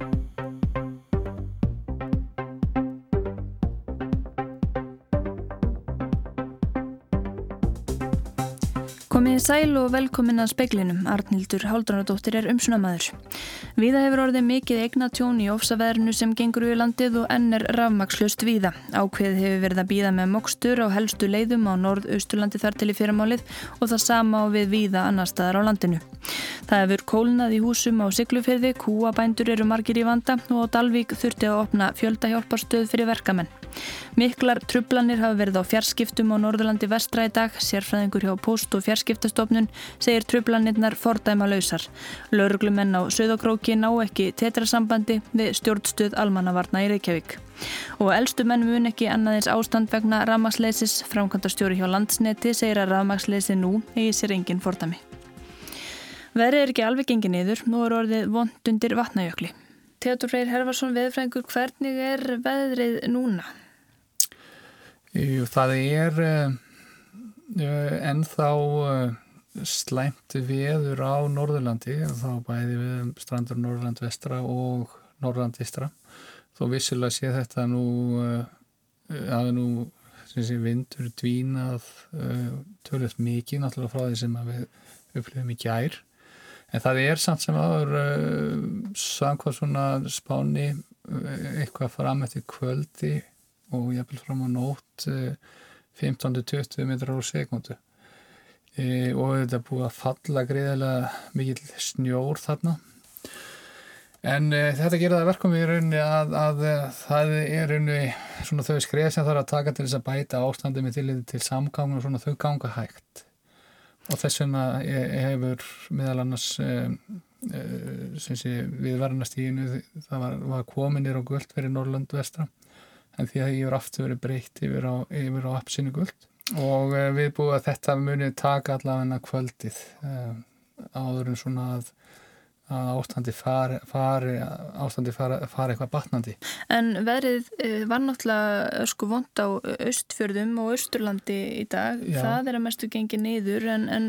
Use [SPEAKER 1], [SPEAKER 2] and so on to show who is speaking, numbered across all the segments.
[SPEAKER 1] you Komið sæl og velkomin að speiklinum. Arnildur Haldunadóttir er umsunamaður. Víða hefur orðið mikið eigna tjón í ofsaverðinu sem gengur við landið og enn er rafmakslust víða. Ákveð hefur verið að býða með mokstur á helstu leiðum á norð-austurlandi þar til í fyrramálið og það sama á við víða annar staðar á landinu. Það hefur kólnað í húsum á Siglufyrði, kúabændur eru margir í vanda og Dalvík þurfti að opna fjöldahjálparstöð fyrir verkamenn. Miklar trublanir hafa verið á fjarskiptum á Norðurlandi vestra í dag, sérfræðingur hjá post- og fjarskiptastofnun segir trublanirnar fordæma lausar. Lauruglumenn á Söðokróki ná ekki tetrasambandi við stjórnstöð almannavarna í Reykjavík. Og eldstu menn mun ekki annaðins ástand vegna rafmagsleisis, framkvæmdastjóri hjá landsneti segir að rafmagsleysi nú eigi sér engin fordæmi. Verið er ekki alveg gengið niður, nú er orðið vond undir vatnajökli. Teatur Freyr Herfarsson, veðfrængur, hvernig er veðrið núna?
[SPEAKER 2] Jú, það er uh, ennþá uh, slæmt veður á Norðurlandi, þá bæði við strandur Norðurland vestra og Norðurland istra. Þó vissilega sé þetta nú, uh, að nú sé, vindur dvínað tölvöld mikið náttúrulega frá því sem við upplifum í gær. En það er samt sem aður uh, samkvæð svona spáni uh, eitthvað fram eftir kvöldi og jafnvel fram á nótt uh, 15-20 metrar á sekundu og þetta búið að falla greiðilega mikil snjór þarna. En þetta gerða verkum í rauninni að, að það er rauninni svona þau skreð sem þarf að taka til þess að bæta ástandi með til, til samgang og svona þau ganga hægt og þess vegna hefur meðal annars uh, uh, við verðanastíginu það var, var kominir á guld fyrir Norrland vestra. En því að ég er aftur verið breytt yfir á, á appsinu guld og við búum að þetta munið taka allavega kvöldið áður en svona að að ástandi fari, fari, ástandi fari, fari eitthvað batnandi.
[SPEAKER 1] En verið eh, var náttúrulega sko vond á östfjörðum og östurlandi í dag. Já. Það er að mestu gengið niður en, en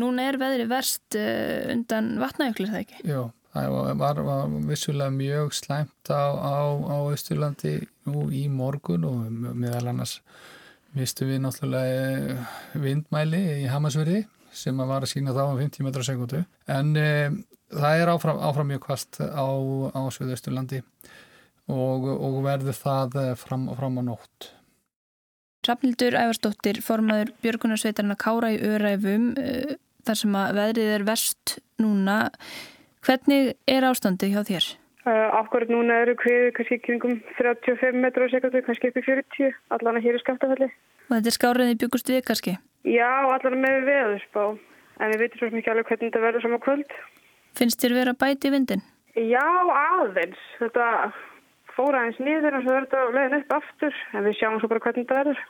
[SPEAKER 1] núna er veðrið verst eh, undan vatnajöklir það ekki?
[SPEAKER 2] Já, það var, var vissulega mjög slæmt á, á, á östurlandi nú í morgun og meðal annars mistu við náttúrulega eh, vindmæli í Hamasverði sem að var að sína þá um 50 metra sekundu en e, það er áfram, áfram mjög kvast á, á Suðausturlandi og, og verður það fram, fram á nótt.
[SPEAKER 1] Rafnildur Ævarsdóttir, formaður Björgunarsveitarna Kára í Öræfum, eh, þar sem að veðrið er verst núna. Hvernig er ástandi hjá þér?
[SPEAKER 3] Uh, Akkurat núna eru kviðu kannski kringum 35 metra á sekundu, kannski upp í 40, allan að hér er skaftafalli.
[SPEAKER 1] Og þetta er skáraðið byggjast við kannski?
[SPEAKER 3] Já, allan með veðurspá, en við veitum svo mikið alveg hvernig þetta verður saman kvöld.
[SPEAKER 1] Finnst þér verið að bæti vindin?
[SPEAKER 3] Já, aðeins. Þetta fór aðeins nýður og svo verður þetta leiðin upp aftur en við sjáum svo bara hvernig þetta verður.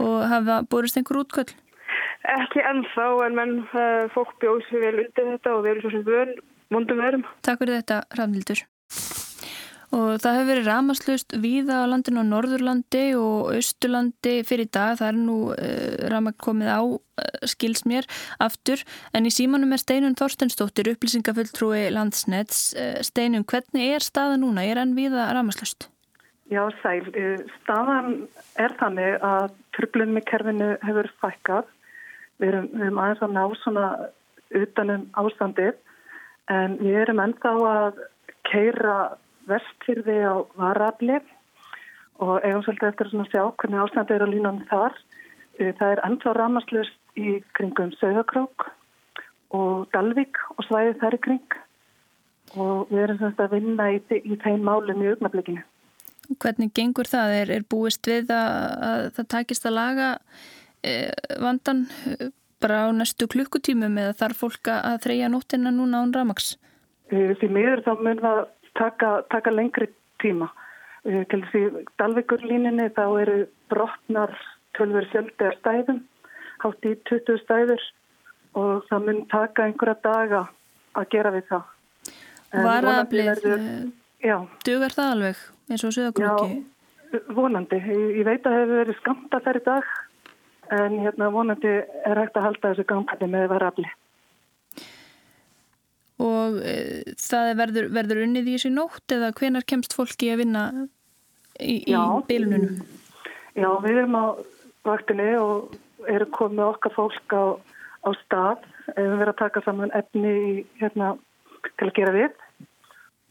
[SPEAKER 1] Og hafa búist einhver útköll?
[SPEAKER 3] Ekki ennþá en menn uh, fólk bjóð sér vel undir þetta og við erum svo sem vön, vondum verum.
[SPEAKER 1] Takk fyrir þetta, Rafnildur. Og það hefur verið ramaslust víða á landinu á Norðurlandi og Östurlandi fyrir dag. Það er nú uh, ramag komið á uh, skils mér aftur. En í símanum er Steinun Þorstensdóttir, upplýsingafulltrúi landsnets. Uh, Steinun, hvernig er staða núna? Er hann víða ramaslust?
[SPEAKER 4] Já, sæl. Staðan er þannig að tröflun með kerfinu hefur fækkað. Við erum, við erum aðeins að ná svona utanum ástandið en við erum ennþá að keira vestfyrði á varafli og eigum svolítið eftir að sjá hvernig ástændi er að lína um þar. Eh, það er ennþá ramaslust í kringum Söðakrók og Dalvik og svæðið þær í kring og við erum semst að vinna í, í þeim málum í augnablikinu.
[SPEAKER 1] Hvernig gengur það? Er, er búist við að, að það takist að laga e, vandan eh, bara á næstu klukkutímum eða þarf fólk að þreja nóttina núna án ramaks?
[SPEAKER 4] Því miður þá mun það taka, taka lengri tíma. Uh, til því Dalvíkurlíninni þá eru brotnar tölver fjöldi að stæðum, hátt í 20 stæður og það mun taka einhverja daga að gera við það.
[SPEAKER 1] Varablið, eh, dugar það alveg eins og sögurklokki?
[SPEAKER 4] Já, vonandi. Ég, ég veit að það hefur verið skamta þær í dag en hérna vonandi er hægt að halda þessu gangandi með varablið.
[SPEAKER 1] Og e, það verður, verður unnið í þessu nótt eða hvenar kemst fólki að vinna í, í bylununum?
[SPEAKER 4] Já, við erum á vaktinni og erum komið okkar fólk á, á stað. Við verðum að taka saman efni í, hérna, til að gera við.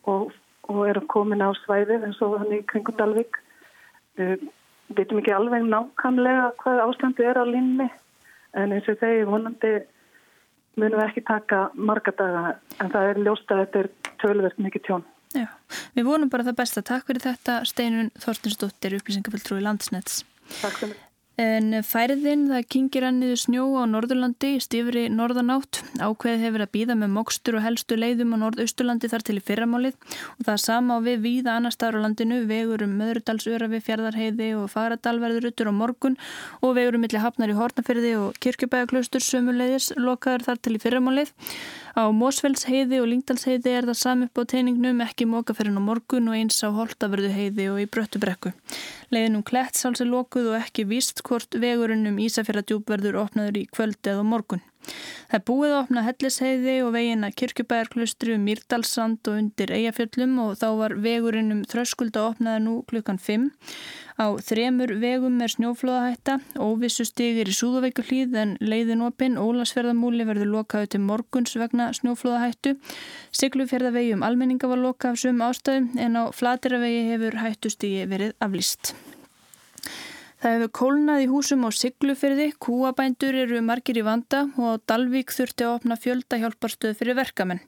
[SPEAKER 4] Og, og erum komin á svæðið eins og hann í kringum Dalvik við veitum ekki alveg nákvæmlega hvað ástandi er á linni en eins og þegar vonandi munum við ekki taka marga daga en það er ljóst að þetta er tölverkt mikið tjón.
[SPEAKER 1] Já, við vonum bara það besta. Takk fyrir þetta Steinun Þorstinsdóttir, upplýsingaföldrúi Landsnets.
[SPEAKER 4] Takk fyrir.
[SPEAKER 1] En færðin það kingir anniðu snjó á Norðurlandi í stifri norðanátt. Ákveðið hefur að býða með mokstur og helstu leiðum á Norðausturlandi þar til í fyrramálið og það sama á við víða annar staður á landinu, vegur um Möðrudalsörafi, Fjardarheiði og Fagradalverðurutur á morgun og vegur um milli hafnar í Hortnafyrði og Kirkjubægaklaustur sömuleiðis lokaður þar til í fyrramálið. Á Mósfellsheiði og Lingdalsheiði er það sami upp á teiningnum ekki móka fyrir ná morgun og eins á Holtavörðu heiði og í Bröttubrekku. Leiðinum Klettsals er lokuð og ekki víst hvort vegurinn um Ísafjörðadjúb verður opnaður í kvöld eða morgun. Það er búið að opna Hellisheiði og vegina Kirkjubæjarklustri um Myrdalsand og undir Eyjafjöllum og þá var vegurinn um Þröskulda opnaði nú klukkan 5. Á þremur vegum er snjóflóðahætta, óvissu stigir í Súðavíkuhlýð en leiðin opinn Ólasferðamúli verður lokaðu til morguns vegna snjóflóðahættu. Siglufjörðavegi um almenninga var lokað af sum ástæðum en á Flatiravegi hefur hættustigi verið aflýst. Það hefur kólnað í húsum á Siglufyrði, kúabændur eru margir í vanda og Dalvík þurfti að opna fjölda hjálparstöð fyrir verkamenn.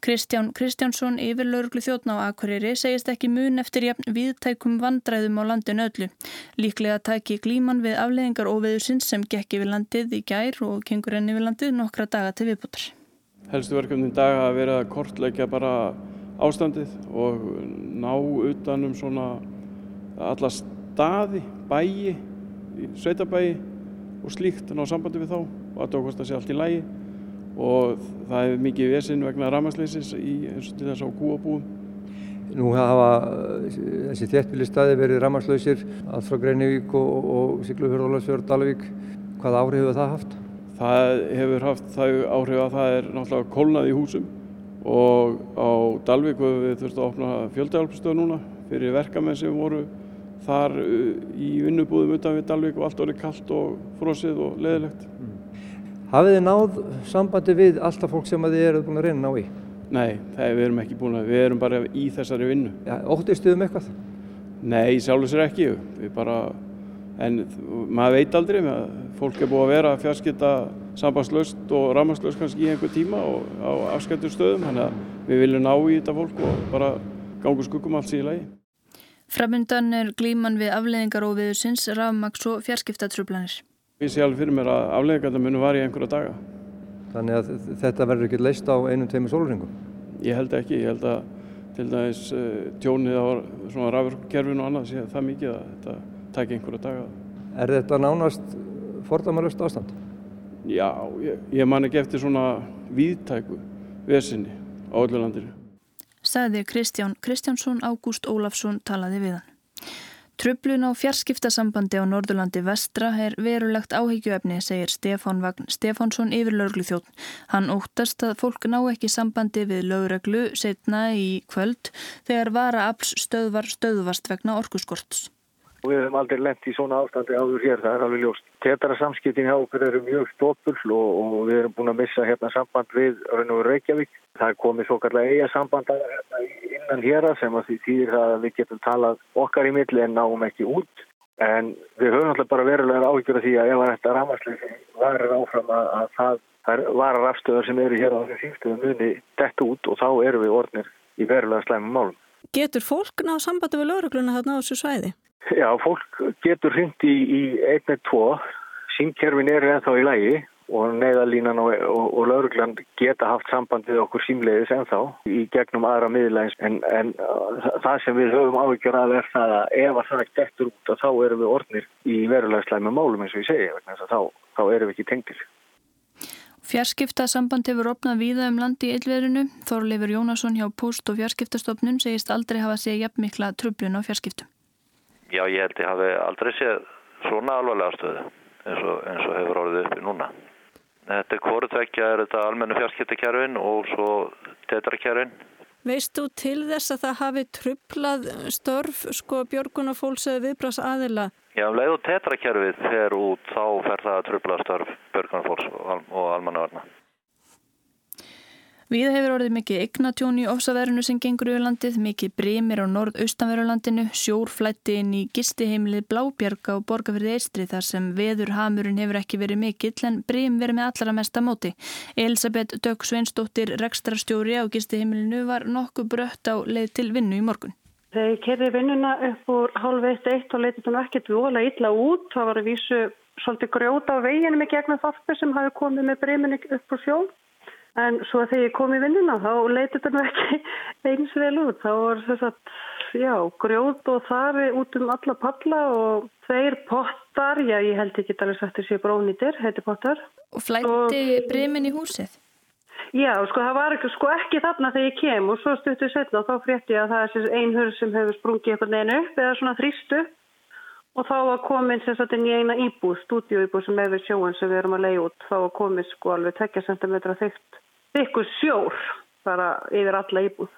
[SPEAKER 1] Kristján Kristjánsson, yfirlauruglu þjóttná á Akureyri, segist ekki mun eftir jafn viðtækum vandræðum á landin öllu. Líklega tæki glíman við afleðingar óveðusins sem gekki við landið í gær og kengur enni við landið nokkra daga til viðbútar.
[SPEAKER 5] Helstu verkefnin dag að vera að kortleika bara ástandið og ná utanum svona allast staði, bæi, sveitabæi og slíkt ná sambandi við þá og að það sé allt í lægi og það hefur mikið vesinn vegna ramasleysis eins og til þess á kúabúum.
[SPEAKER 6] Nú hafa þessi þéttbíli staði verið ramaslausir allt frá Greinivík og, og Siglufjörð, Ólarsfjörð, Dalvík. Hvað áhrif hefur það haft?
[SPEAKER 5] Það hefur haft það áhrif að það er náttúrulega kólnað í húsum og á Dalvík hefur við þurftum að opna fjöldahjálpstöð núna fyrir verkamenn sem voru þar uh, í vinnubúðum utan við Dalvik og allt orðið kallt og frosið og leðilegt. Mm.
[SPEAKER 6] Hafið þið náð sambandi við alltaf fólk sem þið eruð búin að reyna ná í?
[SPEAKER 5] Nei, það er við erum ekki búin að, við erum bara í þessari vinnu.
[SPEAKER 6] Ja, Óttistuðum um eitthvað?
[SPEAKER 5] Nei, sjálfur sér ekki, við bara, en maður veit aldrei, með, fólk er búin að vera að fjarskita sambandslaust og rammarslaust kannski í einhver tíma og á afskættur stöðum, þannig að við viljum ná í þetta fólk og bara gangu skuggum allt síðan lagi.
[SPEAKER 1] Framundan er glíman við afleðingar og viðsins, rafmaks og fjarskiptatrublanir.
[SPEAKER 5] Ég sé alveg fyrir mér að afleðingarna munu var í einhverja daga.
[SPEAKER 6] Þannig að þetta verður ekki leist á einum teimi sólringum?
[SPEAKER 5] Ég held ekki, ég held að til dæmis uh, tjónið á rafurkerfinu og annað sé það mikið að þetta takja einhverja daga.
[SPEAKER 6] Er þetta nánast fordamalust ástand?
[SPEAKER 5] Já, ég, ég man ekki eftir svona víðtæku vesinni á öllu landinu
[SPEAKER 1] sagði Kristján Kristjánsson Ágúst Ólafsson talaði við hann. Tröflun á fjarskiptasambandi á Norðurlandi vestra er verulegt áhyggjuefni, segir Stefán Vagn Stefánsson yfir lögreglu þjótt. Hann óttast að fólk ná ekki sambandi við lögreglu setna í kvöld þegar vara afls stöðvar stöðvast vegna orkuskorts.
[SPEAKER 7] Við hefum aldrei lendt í svona ástandi áður hér, það er alveg ljóst. Tetara samskiptin hjá okkur eru mjög stópull og, og við erum búin að missa hérna samband við Reykjavík. Það er komið svo kallega eiga samband hérna innan hér sem að því þýðir að við getum talað okkar í milli en náum ekki út. En við höfum alltaf bara verulega áhyggjur af því að ef þetta ramaslið varir áfram að, að það, það varar afstöðar sem eru hér á þessum sínstöðum muni dett út og þá eru við orðnir í verulega slæmum málum.
[SPEAKER 8] Getur fólk náðu sambandi við laurugluna þarna á þessu svæði?
[SPEAKER 7] Já, fólk getur hindi í 1-2, símkerfin eru ennþá í lægi og neyðalínan og, og, og lauruglan geta haft samband við okkur símleiðis ennþá í gegnum aðra miðlægins en, en það sem við höfum áhyggjur að er það að ef að það er eftir út þá erum við orðnir í verulega slæmi málum eins og ég segja þá, þá erum við ekki tengtir.
[SPEAKER 1] Fjarskipta samband hefur opnað víða um landi í yllverinu. Þorleifur Jónasson hjá Post- og fjarskiptastofnun segist aldrei hafa séð jafn mikla tröflun á fjarskiptum.
[SPEAKER 9] Já, ég held ég hafi aldrei séð svona alvarlega stöðu eins og, eins og hefur orðið uppi núna. Þetta er hvortvekja, er þetta almennu fjarskiptakerfin og svo tetrakerfin.
[SPEAKER 8] Veist þú til þess að það hafi trublað störf sko björguna fólks eða viðbrás aðila?
[SPEAKER 9] Já, um leið og tetrakerfið fer út þá fer það að trubla störf björguna fólks og almannavarna.
[SPEAKER 1] Við hefur orðið mikið eignatjón í ofsaverðinu sem gengur yfir landið, mikið brimir á norð-austanverðurlandinu, sjórflætti inn í gistiheimlið Blábjörga og Borgafyrði Eistri þar sem veðurhamurinn hefur ekki verið mikill en brim verið með allra mesta móti. Elisabeth Dögg Sveinsdóttir, rekstrarstjóri á gistiheimlinu var nokkuð brött á leið til vinnu í morgun.
[SPEAKER 10] Ég kerði vinnuna upp úr hálf eitt eitt og leitið þannig ekkert vola illa út, það var að vísu svolítið grjóta á veginum í gegnum þorfi sem hafi komið með briminni upp úr sjón. En svo þegar ég kom í vinnina þá leiti þetta nú ekki eins vel út. Þá var þess að, já, grjót og þari út um alla palla og þeir pottar, já, ég held ekki alveg sagt þessi brónýtir, heiti pottar.
[SPEAKER 1] Og flætti brimin í húsið?
[SPEAKER 10] Já, sko, það var ekki, sko, ekki þarna þegar ég kem og svo stuttu setna og þá frétti ég að það er einn hörð sem hefur sprungið eitthvað neina upp eða svona þrýstu og þá var komin sem sagt inn í eina íbúð, stúdíuíbúð sem hefur sjóan sem við erum að leiða út, þá var komin sko alveg 20 cm þygt ykkur sjór bara yfir alla íbúð.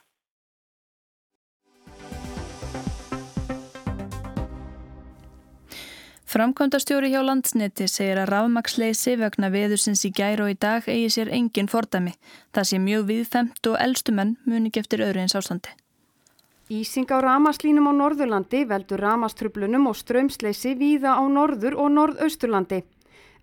[SPEAKER 1] Framkvæmdastjóri hjá landsneti segir að rafmaksleysi vegna veðursins í gæru og í dag eigi sér engin fordami. Það sé mjög viðfemt og eldstumenn muni geftir öðru eins ástandi.
[SPEAKER 11] Ísing á ramaslínum á Norðurlandi veldur ramaströflunum og strömsleysi víða á Norður og Norðausturlandi.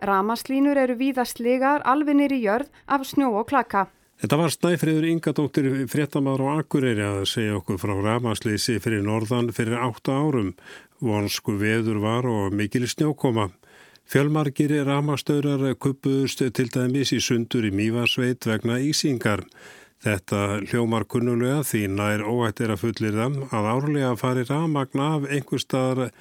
[SPEAKER 11] Ramaslínur eru víðastlegar alveg nýri jörð af snjó og klaka.
[SPEAKER 12] Þetta var Snæfriður Ingadóttir fréttamaður á Akureyri að segja okkur frá ramasleysi fyrir norðan fyrir 8 árum. Vonsku veður var og mikil snjókoma. Fjölmargir ramastöðrar kuppuðust til dæmis í sundur í Mývarsveit vegna Ísingar. Þetta hljómar kunnulega því nær óættir að fullir þeim að árlega fari ramagna af einhver staðar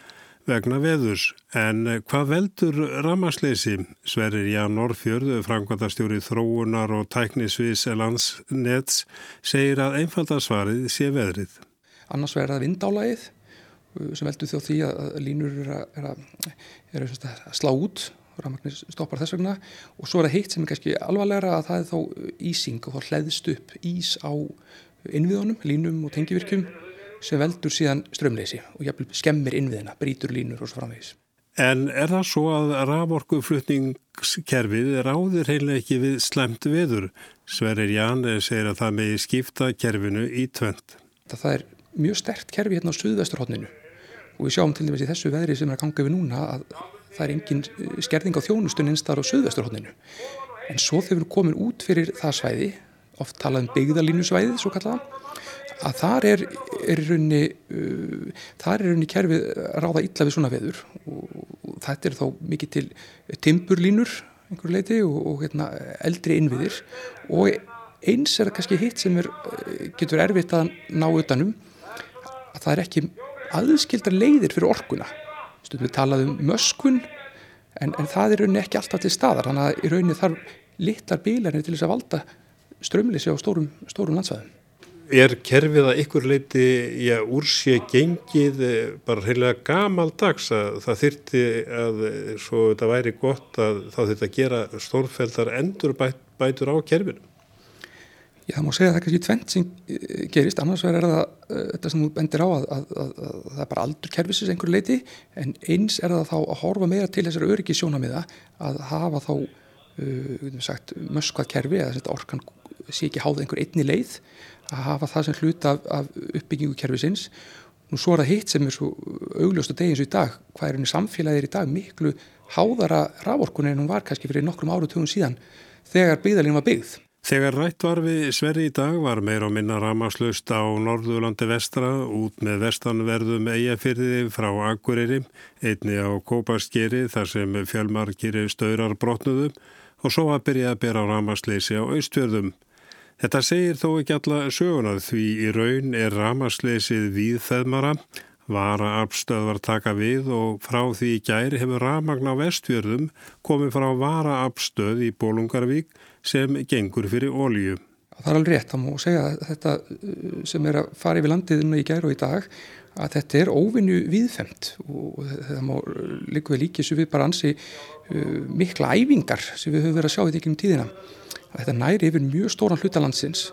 [SPEAKER 12] vegna veðurs. En hvað veldur ramasleysi? Sverrir Ján Norrfjörðu, framkvæmdastjóri þróunar og tæknisvis landsnets, segir að einfaldarsvarið sé veðrið.
[SPEAKER 13] Annars verður það vindálaið sem veldur þjó því að línur er að, er að, er að slá út rafmagnir stoppar þess vegna og svo er það heitt sem er kannski alvarlega að það er þá ísing og þá hlæðist upp ís á innviðunum, línum og tengivirkjum sem veldur síðan strömleysi og jafnvel skemmir innviðina, brítur línur og svo framvegis.
[SPEAKER 12] En er það svo að raforkuflutningskerfið ráðir heimlega ekki við slemt veður? Sverrir Ján segir að það megi skipta kerfinu í tvönd.
[SPEAKER 13] Það er mjög stert kerfi hérna á suðvesturhóttninu og við sjáum til dæmis í þessu veðri sem er að ganga við núna að það er engin skerðing á þjónustun einstar á suðvesturhóttinu. En svo þegar við komum út fyrir það svæði, oft talað um byggðalínusvæðið svo kallaða, að þar er, er raunni uh, þar er raunni kerfið ráða illa við svona veður. Og, og þetta er þá mikið til timburlínur einhverju leiti og, og hérna, eldri innviðir. Og eins er það kannski hitt sem er, getur erfitt að ná utanum að það er ekki aðskildar leiðir fyrir orkuna stundum við talaðum möskun en, en það er rauninni ekki alltaf til staðar þannig að í rauninni þarf litlar bílarnir til þess að valda strömleysi á stórum, stórum landsvæðum
[SPEAKER 12] Er kerfið að ykkur leiti já, úr sé gengið eh, bara heilega gamaldags að það þyrti að eh, svo þetta væri gott að þá þetta gera stórfældar endur bæt, bætur á kerfinu?
[SPEAKER 13] Já, það má segja að það er kannski tvent sem eh, gerist, annars verður það þetta sem þú bendir á að, að, að, að það er bara aldur kerfisins einhver leiti en eins er það þá að horfa meira til þessari öryggi sjónamiða að hafa þá uh, sagt, möskvað kerfi eða orkan sé ekki háða einhver einni leið að hafa það sem hluta af, af uppbyggingu kerfisins. Nú svo er það hitt sem er svo augljóst að degi eins og í dag, hvað er henni samfélagir í dag miklu háðara rávorkunni en hún var kannski fyrir nokkrum áru tugum síðan þegar byggðalinn var byggð.
[SPEAKER 12] Þegar rætt var við Sverri í dag var meir og minna ramaslust á Norðurlandi vestra út með vestanverðum eigafyrði frá Akureyri, einni á Kóparskeri þar sem fjölmarkir staurar brotnuðum og svo að byrja að bera á ramasleysi á austfjörðum. Þetta segir þó ekki alla sögunar því í raun er ramasleysið víðfeðmara, vara afstöðvar taka við og frá því í gæri hefur ramagn á vestfjörðum komið frá vara afstöð í Bólungarvík sem gengur fyrir ólíu.
[SPEAKER 13] Það er alveg rétt, þá má segja að þetta uh, sem er að fara yfir landiðinu í gæru og í dag að þetta er óvinnu viðfemt og það má líka við líkið sem við bara ansi uh, mikla æfingar sem við höfum verið að sjá í því um tíðina. Þetta næri yfir mjög stóran hlutalandsins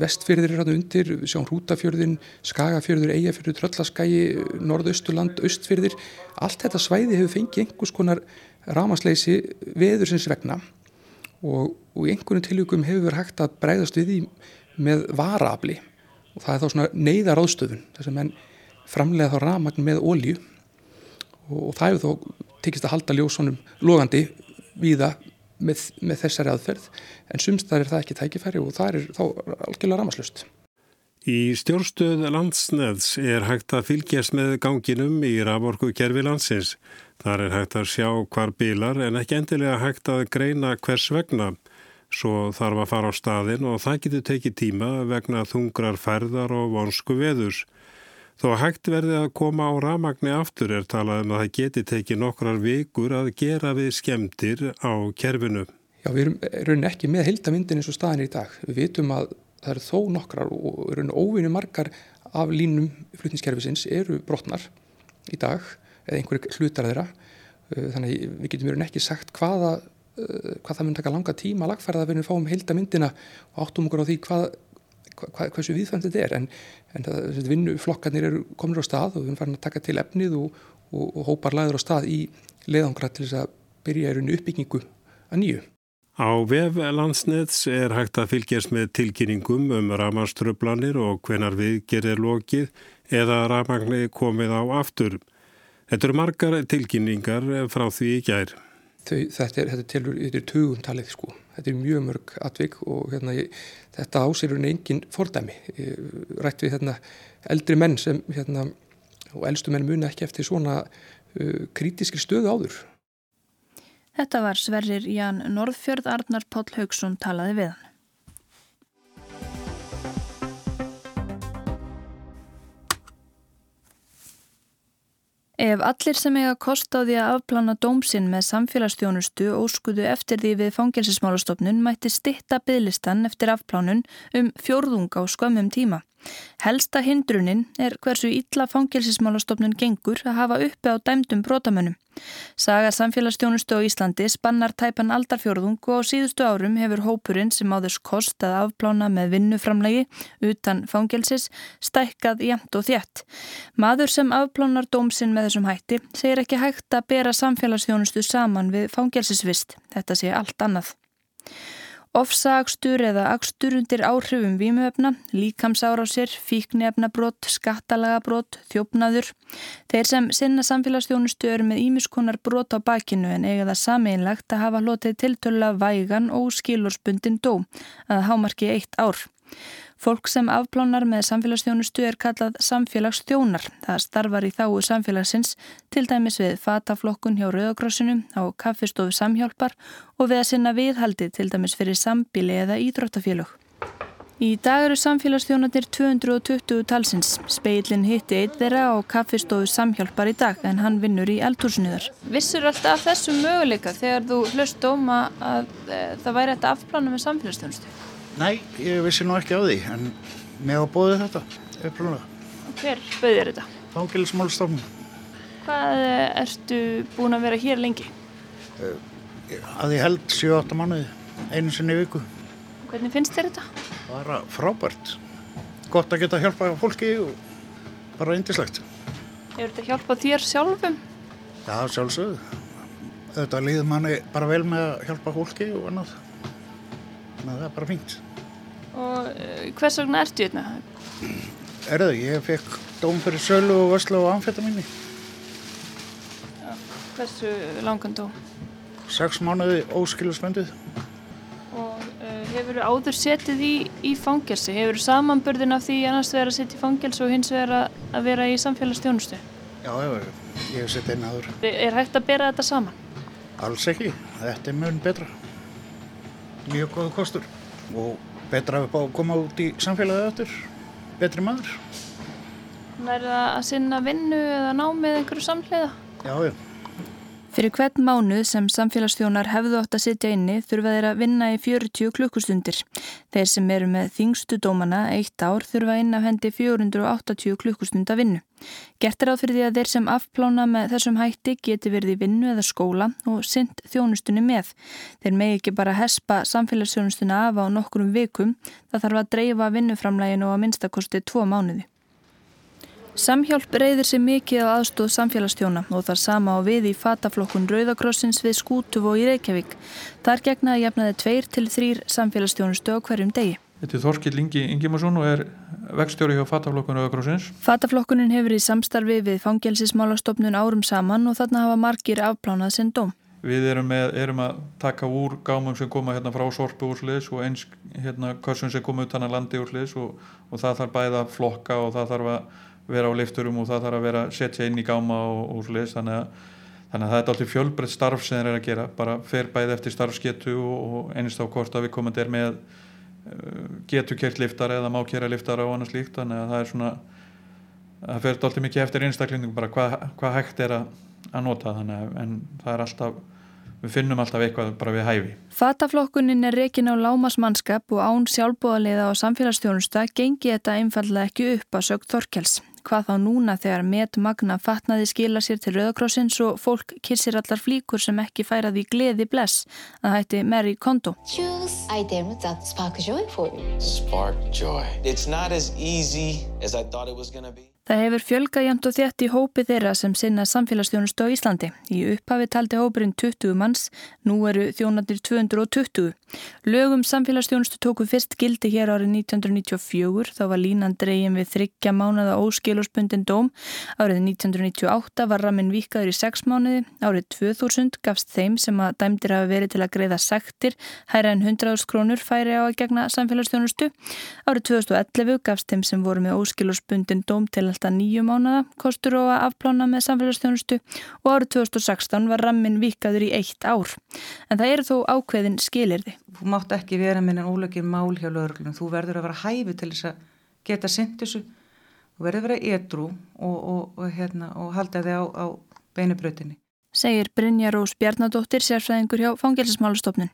[SPEAKER 13] vestfyrðir er hann undir, við sjáum Rútafjörðin, Skagafjörður, Eyjafjörður, Tröllaskægi, Norðausturland, Östfyrðir, allt þetta svæði hefur fengið einhvers konar rámasleysi veðursins vegna og, og í einhvern tilvíkum hefur verið hægt að breyðast við því með varafli og það er þá svona neyðaráðstöfun, þess að menn framlega þá rámagn með ólju og, og það hefur þá tekist að halda ljósónum logandi víða með, með þessari aðferð en sumstar er það ekki tækifæri og það er þá algjörlega ramaslust.
[SPEAKER 12] Í stjórnstöð landsneðs er hægt að fylgjast með ganginum í raforku kerfi landsins. Þar er hægt að sjá hvar bílar en ekki endilega hægt að greina hvers vegna. Svo þarf að fara á staðin og það getur tekið tíma vegna þungrar ferðar og vonsku veðurs. Þó hægt verði að koma á ramagni aftur er talað um að það geti tekið nokkrar vikur að gera við skemdir á kerfinu.
[SPEAKER 13] Já, við erum raunin ekki með heildamindin eins og staðin í dag. Við vitum að það eru þó nokkrar og raunin óvinni margar af línum flutniskerfisins eru brotnar í dag eða einhverju hlutar þeirra. Þannig við getum raunin ekki sagt hvaða, hvað það mun taka langa tíma að lagfæra það við fáum heildamindina og áttum okkur á því hvað hvað, hversu viðfæmt þetta er en, en vinnuflokkarnir eru komin á stað og við erum farin að taka til efnið og, og, og hópar laður á stað í leiðangra til þess að byrja erunni uppbyggingu að nýju.
[SPEAKER 12] Á vef landsnets er hægt að fylgjast með tilkynningum um ramaströflanir og hvenar viðgerðir lokið eða ramagni komið á aftur. Þetta eru margar tilkynningar frá því í gær.
[SPEAKER 13] Þau, þetta er, þetta er, er tugum talið sko. Þetta er mjög mörg atvik og hérna, ég, þetta ásýrur engin fordæmi. Rætt við hérna, eldri menn sem hérna, og eldstu menn muni ekki eftir svona uh, krítiskri stöðu áður.
[SPEAKER 1] Þetta var Sverrir Ján Norðfjörð Arnar Páll Haugsson talaði við hann Ef allir sem eiga kost á því að afplana dómsinn með samfélagsstjónustu óskuðu eftir því við fangilsismálastofnun mætti stitta bygglistan eftir afplánun um fjórðung á skömmum tíma. Helsta hindrunin er hversu illa fangilsismálastofnun gengur að hafa uppi á dæmdum brotamönnum. Saga samfélagsstjónustu á Íslandi spannar tæpan aldarfjörðung og á síðustu árum hefur hópurinn sem áðurs kost að afplána með vinnuframlegi utan fangelsis stækkað jæmt og þjætt. Maður sem afplánar dómsinn með þessum hætti segir ekki hægt að bera samfélagsstjónustu saman við fangelsisvist. Þetta sé allt annað. Ofsaakstur eða akstur undir áhrifum vímuöfna, líkamsárásir, fíknefnabrót, skattalagabrót, þjófnaður. Þeir sem sinna samfélagsstjónustu eru með ímiskonar brót á bakinu en eiga það sameinlagt að hafa hlotið tiltöla vægan og skilurspundin dó að hámarki eitt ár. Fólk sem afplánar með samfélagsþjónustu er kallað samfélagsþjónar. Það starfar í þáu samfélagsins til dæmis við fataflokkun hjá Rauðagrósinu á kaffistofu samhjálpar og við að sinna viðhaldi til dæmis fyrir sambíli eða ídróttafélög. Í dag eru samfélagsþjónarnir 220 talsins. Speilin hitti eitt þeirra á kaffistofu samhjálpar í dag en hann vinnur í eldhúsniðar. Vissur alltaf þessum möguleika þegar þú hlust dóma að e, það væri þetta afplána með samfélagsþjónustu?
[SPEAKER 14] Nei, ég vissi nú ekki á því, en mér hafa bóðið þetta, upprunalega.
[SPEAKER 1] Hver bauðir þetta?
[SPEAKER 14] Fangilsmálstofnun.
[SPEAKER 1] Hvað ertu búin að vera hér lengi?
[SPEAKER 14] Að ég held 7-8 mánuði, einu sinni í viku.
[SPEAKER 1] Hvernig finnst þér þetta?
[SPEAKER 14] Bara frábært. Gott að geta hjálpa fólki og bara eindislegt.
[SPEAKER 1] Hefur þetta hjálpað þér sjálfum?
[SPEAKER 14] Já, sjálfsögðu. Þetta líður manni bara vel með að hjálpa fólki og annað þannig að það er bara fínt.
[SPEAKER 1] Og uh, hvers vegna ertu hérna?
[SPEAKER 14] Erðu, ég fekk dóm fyrir sölu og vöslu og amfetaminni.
[SPEAKER 1] Ja, hversu langan dóm?
[SPEAKER 14] Seks mánuði óskilusmöndið.
[SPEAKER 1] Og uh, hefur þú áður setið í, í fangelsi? Hefur þú samanbörðin af því annars vera að setja í fangelsi og hins vera að vera í samfélagsstjónustu?
[SPEAKER 14] Já, já, ég hef setið einn aður.
[SPEAKER 1] Er hægt að bera þetta saman?
[SPEAKER 14] Alls ekki, þetta er mjög betra mjög góða kostur og betra upp á að koma út í samfélagið eftir betri maður.
[SPEAKER 1] Verða að sinna vinnu eða námið einhverju samhliða?
[SPEAKER 14] Já, já.
[SPEAKER 1] Fyrir hvern mánuð sem samfélagsþjónar hefðu átt að sitja inni þurfa þeir að vinna í 40 klukkustundir. Þeir sem eru með þingstu dómana eitt ár þurfa inn af hendi 480 klukkustunda vinnu. Gert er áð fyrir því að þeir sem afplána með þessum hætti geti verið í vinnu eða skóla og synd þjónustunni með. Þeir megi ekki bara hespa samfélagsþjónustuna af á nokkurum vikum, það þarf að dreifa vinnuframlæginu á minnstakosti tvo mánuði. Samhjálp reyðir sér mikið á aðstóð samfélagstjóna og þar sama á við í fataflokkun Rauðakrossins við Skútuvó í Reykjavík. Þar gegnaði jafnaði tveir til þrýr samfélagstjónustu á hverjum degi.
[SPEAKER 15] Þetta er Þorkill Ingi Ingimarsson og er vextjóri hjá fataflokkun Rauðakrossins.
[SPEAKER 1] Fataflokkunin hefur í samstarfi við fangelsismálastofnun árum saman og þarna hafa margir afplánað sinn dóm.
[SPEAKER 15] Við erum, með, erum að taka úr gámum sem koma hérna frá sorpu úr sliðis og eins hérna körsum sem koma utan að landi úr sliðis og, og það þarf bæða flokka og það þarf að vera á lifturum og það þarf að vera setja inn í gáma og, og sliðis þannig að, þannig að það er alltaf fjölbreytt starf sem þeir eru að gera. Bara fer bæði eftir starfsgetu og, og einist á hvort að við komandi er með uh, getu kert liftar eða má kera liftar og annars líkt þannig að það er svona það fer alltaf mikið eftir einstaklingum bara hvað hva hægt er að, að nota. Þannig að en það er alltaf við finnum alltaf eitthvað bara við hæfi.
[SPEAKER 1] Fataflokkunin er rekin á lámasmannskap og án sjálfbóðaliða á samfélagsstjónusta gengi þetta einfallega ekki upp að sögt Þorkels hvað þá núna þegar met magna fatnaði skila sér til Rauðakrossins og fólk kissir allar flíkur sem ekki færaði gleði bless að hætti Mary Kondo. Choose item that spark joy for you. Spark joy. It's not as easy as Það hefur fjölga jæmt og þétt í hópi þeirra sem sinna samfélagsstjónustu á Íslandi. Í upphafi taldi hópurinn 20 manns, nú eru þjónandir 220. Lögum samfélagsstjónustu tóku fyrst gildi hér árið 1994, þá var línan dreygin við þryggja mánuða óskiluspundin dóm. Árið 1998 var ramin vikaður í 6 mánuði, árið 2000 gafst þeim sem að dæmdir hafi verið til að greiða sektir, hæra en 100.000 krónur færi á að gegna samfélagsstjónustu. Árið 2011 gafst þeim sem voru með óskiluspundin dóm til alltaf nýju mánada kostur og að afplána með samfélagsstjónustu og árið 2016 var rammin vikaður í eitt ár. En það eru þó ákveðin skilirði.
[SPEAKER 16] Þú mátt ekki vera með en ólögin mál hjá lögurlunum. Þú verður að vera hæfi til þess að geta synt þessu. Þú verður að vera edru og, og, og, hérna, og halda þig á, á beinubröðinni.
[SPEAKER 1] Segir Brynja Rós Bjarnadóttir, sérfræðingur hjá Fangelsismálastofnun.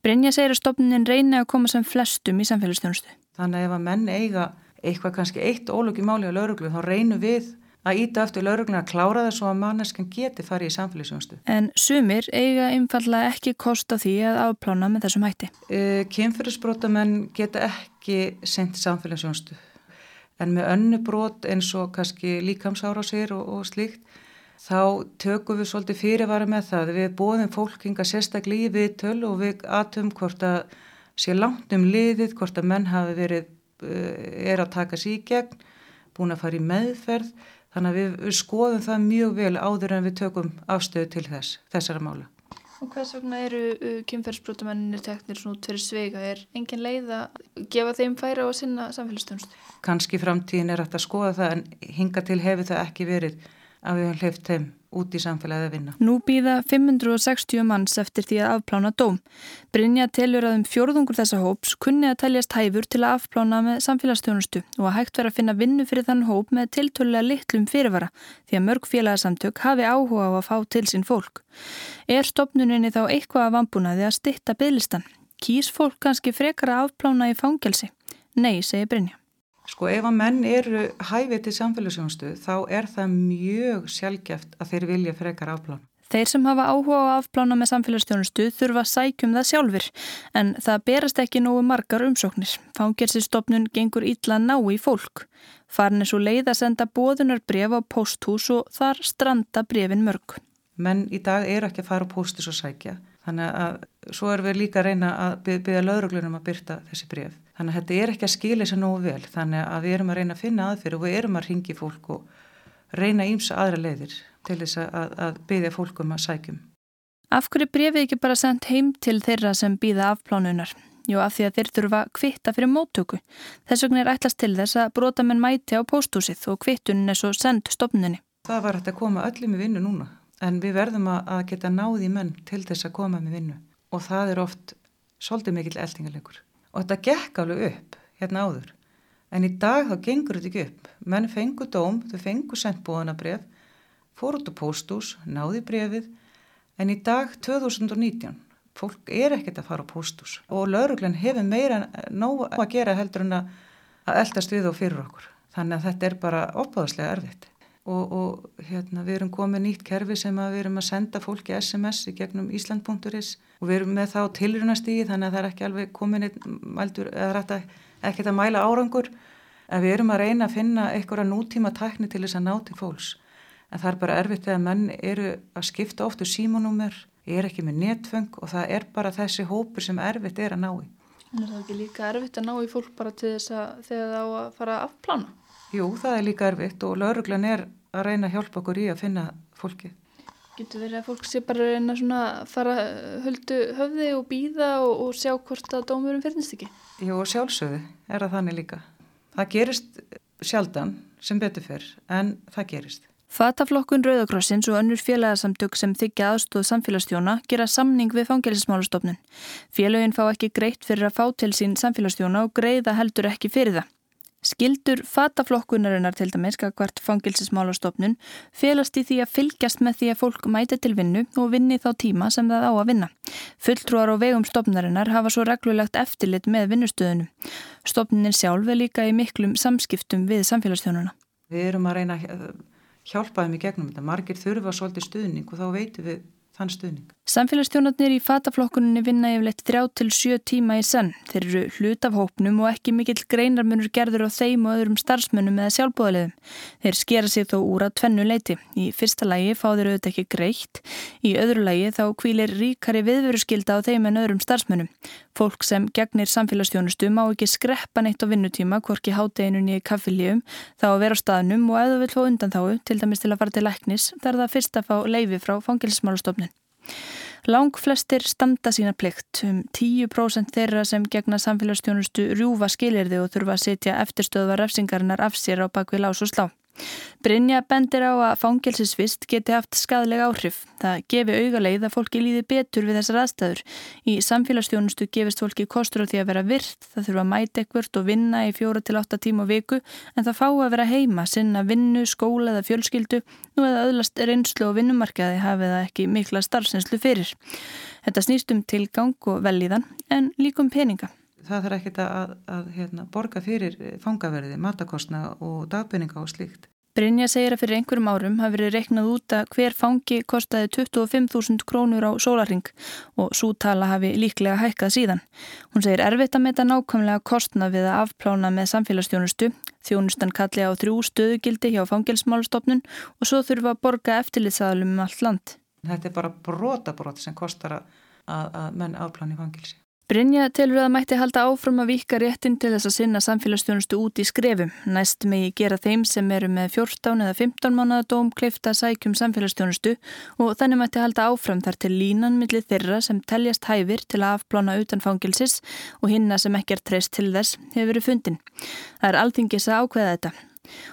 [SPEAKER 1] Brynja segir að stofnunin reyna að koma sem flestum í samfélagsstjónustu.
[SPEAKER 16] Þannig að ef að menn eiga eitthvað kannski eitt ólöki máli á lauruglu þá reynum við að íta eftir laurugluna að klára það svo að manneskan geti farið í samfélagsjónstu.
[SPEAKER 1] En sumir eiga einfallega ekki kosta því að afplána með þessum hætti?
[SPEAKER 16] Uh, Kynfyrirsbrótamenn geta ekki sendt samfélagsjónstu en með önnu brot eins og kannski líkamsára sér og, og slíkt þá tökum við svolítið fyrirvara með það. Við bóðum fólkinga sérstaklega í viðtöl og við atum hvort að sé langt um liðið, hvort að menn hafi verið er að taka sér í gegn, búin að fara í meðferð, þannig að við, skoðum það mjög vel áður en við tökum afstöðu til þess, þessara mála.
[SPEAKER 1] Og hvers vegna eru uh, kynferðsbrótumennir teknir svona út fyrir sveiga? Er engin leið að gefa þeim færa á sinna samfélagsstjónst?
[SPEAKER 16] Kanski framtíðin er hægt að skoða það en hinga til hefur það ekki verið að við höfum hleyft þeim út í samfélagið að vinna.
[SPEAKER 1] Nú býða 560 manns eftir því að afplána dóm. Brynja telur að um fjórðungur þessa hóps kunni að teljast hæfur til að afplána með samfélagsstjónustu og að hægt vera að finna vinnu fyrir þann hóp með tiltölulega litlum fyrirvara því að mörg félagsamtök hafi áhuga á að fá til sín fólk. Er stopnuninni þá eitthvað að vambúnaði að stitta bygglistan? Kýs fólk kannski frekar að afplána í fangelsi? Nei, segir Brynja.
[SPEAKER 16] Sko ef að menn eru hæfið til samfélagsjónstu þá er það mjög sjálfgeft að þeir vilja frekar afplána.
[SPEAKER 1] Þeir sem hafa áhuga á afplána með samfélagsstjónustu þurfa að sækjum það sjálfur en það berast ekki nógu margar umsóknir. Fangersistofnun gengur ítla ná í fólk. Farin er svo leið að senda bóðunar bref á posthús og þar stranda brefin mörg.
[SPEAKER 16] Menn í dag eru ekki að fara á postis og sækja þannig að svo erum við líka að reyna að byggja lauruglunum að byrta þessi bref. Þannig að þetta er ekki að skilja sér nógu vel. Þannig að við erum að reyna að finna aðfyrir og við erum að ringi fólk og reyna ímsa aðra leiðir til þess að, að byggja fólkum að sækjum.
[SPEAKER 1] Af hverju brefið ekki bara sendt heim til þeirra sem býða afplánunar? Jú, af því að þeir þurfa kvitta fyrir móttöku. Þess vegna er ætlast til þess að brotamenn mæti á póstúsið og kvittunin er svo sendt stopninni.
[SPEAKER 16] En við verðum að geta náði menn til þess að koma með vinnu. Og það er oft svolítið mikill eldingarleikur og þetta gekk alveg upp hérna áður. En í dag þá gengur þetta ekki upp. Menn fengu dóm, þau fengu sendbúðanabref fór út á póstús, náði brefið En í dag 2019, fólk er ekkert að fara á póstús og lauruglan hefur meira nóg að gera heldur en að eldast við og fyrir okkur. Þannig að þetta er bara opáðslega erfitt. Og, og hérna, við erum komið nýtt kerfi sem við erum að senda fólki SMS í gegnum Ísland.is og við erum með þá tilrunastíði þannig að það er ekki alveg komin ekkert að mæla árangur en við erum að reyna að finna einhverja nútíma tækni til þess að ná til fólks en það er bara erfitt þegar menn eru að skipta oftu símanúmer er ekki með netfeng og það er bara þessi hópur sem erfitt er að ná í
[SPEAKER 1] En er það ekki líka erfitt að ná í fólk bara til þess að þegar það á að fara að afplana?
[SPEAKER 16] Jú, það er líka erfitt og lauruglan er að reyna að hjálpa okkur í að finna fólki.
[SPEAKER 1] Getur verið að fólk sé bara að reyna svona að fara höldu höfði og býða og, og sjá hvort að dómurum finnist ekki?
[SPEAKER 16] Jú, sjálfsögðu er það þannig líka. Það gerist sjaldan sem betur fyrr en það gerist.
[SPEAKER 1] Fataflokkun Rauðakrossins og önnur félagsamtök sem þykja aðstóð samfélagsstjóna gera samning við fangelismálastofnun. Félagin fá ekki greitt fyrir að fá til sín samfélagsstjóna og greiða heldur ekki fyrir það. Skildur fataflokkunarinnar til dæmis hvert fangilsismálastofnun felast í því að fylgjast með því að fólk mæti til vinnu og vinni þá tíma sem það á að vinna. Fulltrúar og vegum stofnarinnar hafa svo reglulegt eftirlit með vinnustöðunum. Stofnunin sjálf er líka í miklum samskiptum við samfélagsstjónuna.
[SPEAKER 16] Við erum að reyna að hjálpa þeim í gegnum þetta. Margir þurfa svolítið stuðning og þá veitum við þann stuðning.
[SPEAKER 1] Samfélagsstjónarnir í fataflokkuninni vinna yfirleitt þrjá til sjö tíma í senn. Þeir eru hlut af hópnum og ekki mikill greinarmunur gerður á þeim og öðrum starfsmönnum eða sjálfbóðaliðum. Þeir skera sig þó úr að tvennu leiti. Í fyrsta lægi fá þeir auðvitað ekki greitt. Í öðru lægi þá kvílir ríkari viðveruskylda á þeim en öðrum starfsmönnum. Fólk sem gegnir samfélagsstjónustu má ekki skreppa neitt á vinnutíma, hvorki hátdeginunni í kaffilíum, þá að vera á staðnum og ef þú vil fá undan þáu, til dæmis til að fara til læknis, þar það fyrst að fá leifi frá fangilsmálastofnun. Lang flestir standa sína plikt um 10% þeirra sem gegna samfélagsstjónustu rjúfa skilirði og þurfa að setja eftirstöðva refsingarinnar af sér á bakvið lás og slá. Brynja bendir á að fangilsisvist geti haft skadleg áhrif. Það gefi auga leið að fólki líði betur við þessar aðstæður. Í samfélagsstjónustu gefist fólki kostur á því að vera virt, það þurfa að mæta ekkvört og vinna í fjóra til átta tíma á viku en það fá að vera heima, sinna vinnu, skóla eða fjölskyldu nú eða öðlast reynslu og vinnumarkaði hafið það ekki mikla starfsinslu fyrir. Þetta snýst um tilgang og velíðan en líkum peninga
[SPEAKER 16] það þarf ekkert að, að hérna, borga fyrir fangaverði, matakostna og dagpenninga og slíkt.
[SPEAKER 1] Brynja segir að fyrir einhverjum árum hafi verið reiknað út að hver fangi kostaði 25.000 krónur á sólarring og svo tala hafi líklega hækkað síðan. Hún segir erfitt að meta nákvæmlega kostna við að afplána með samfélagsstjónustu, þjónustan kalli á þrjú stöðugildi hjá fangilsmálastofnun og svo þurfa að borga eftirlitsaðalum um allt land.
[SPEAKER 16] Þetta er bara brotabrót sem kostar að, að menn afpláni fangilsi.
[SPEAKER 1] Brynja telur að mætti halda áfram að vika réttin til þess að sinna samfélagsstjónustu út í skrefum. Næst megi gera þeim sem eru með 14 eða 15 mánuða dóm kleifta sækjum samfélagsstjónustu og þannig mætti halda áfram þar til línan millir þeirra sem teljast hæfir til að afplána utan fangilsis og hinna sem ekki er treyst til þess hefur verið fundin. Það er alþingis að ákveða þetta.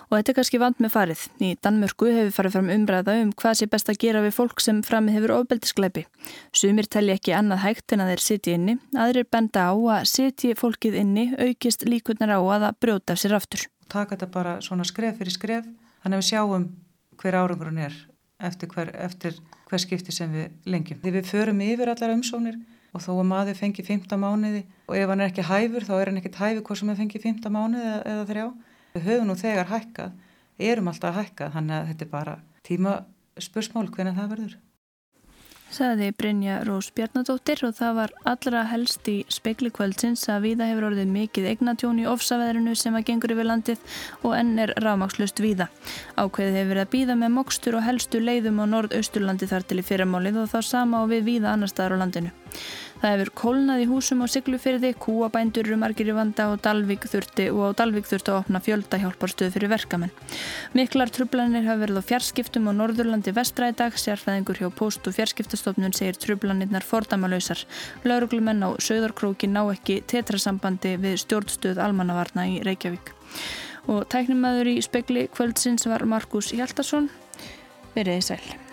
[SPEAKER 1] Og þetta er kannski vand með farið. Í Danmörku hefur farið fram umbræða um hvað sé best að gera við fólk sem framið hefur ofbeldisgleipi. Sumir telli ekki annað hægt en að þeir sitja inni, aðrir benda á að sitji fólkið inni aukist líkurnar á að það brjóta af sér aftur.
[SPEAKER 16] Taka þetta bara svona skref fyrir skref, þannig að við sjáum hver árangurinn er eftir hver, eftir hver skipti sem við lengjum. Þegar við förum yfir allar umsónir og þó að maður fengi 15 mánuði og ef hann er ekki hæfur þá er hann ekkert hæfur hvort sem hann fengi 15 mánuði eða þrjá Við höfum nú þegar hækkað, erum alltaf að hækkað, þannig að þetta er bara tíma spursmál hvernig það verður.
[SPEAKER 1] Saði Brynja Rós Bjarnadóttir og það var allra helst í spekli kvöldsins að viða hefur orðið mikið eignatjón í ofsaveðrinu sem að gengur yfir landið og enn er rámakslust viða. Ákveðið hefur verið að býða með mokstur og helstu leiðum á norð-austurlandi þar til í fyrramálið og þá sama og við viða annar staðar á landinu. Það hefur kólnað í húsum á Siglufyrði, kúabændur eru margir í vanda og þurfti og á Dalvík þurfti að opna fjölda hjálparstöð fyrir verkamenn. Miklar trublanir hafa verið á fjarskiptum á Norðurlandi vestræðdag, sérfæðingur hjá post- og fjarskiptastofnun segir trublanirnar fordamalöysar. Lauruglumenn á Söðarkróki ná ekki tetrasambandi við stjórnstöð almannavarna í Reykjavík. Og tæknumæður í spekli kvöldsins var Markus Hjaltarsson. Verðið í sæl.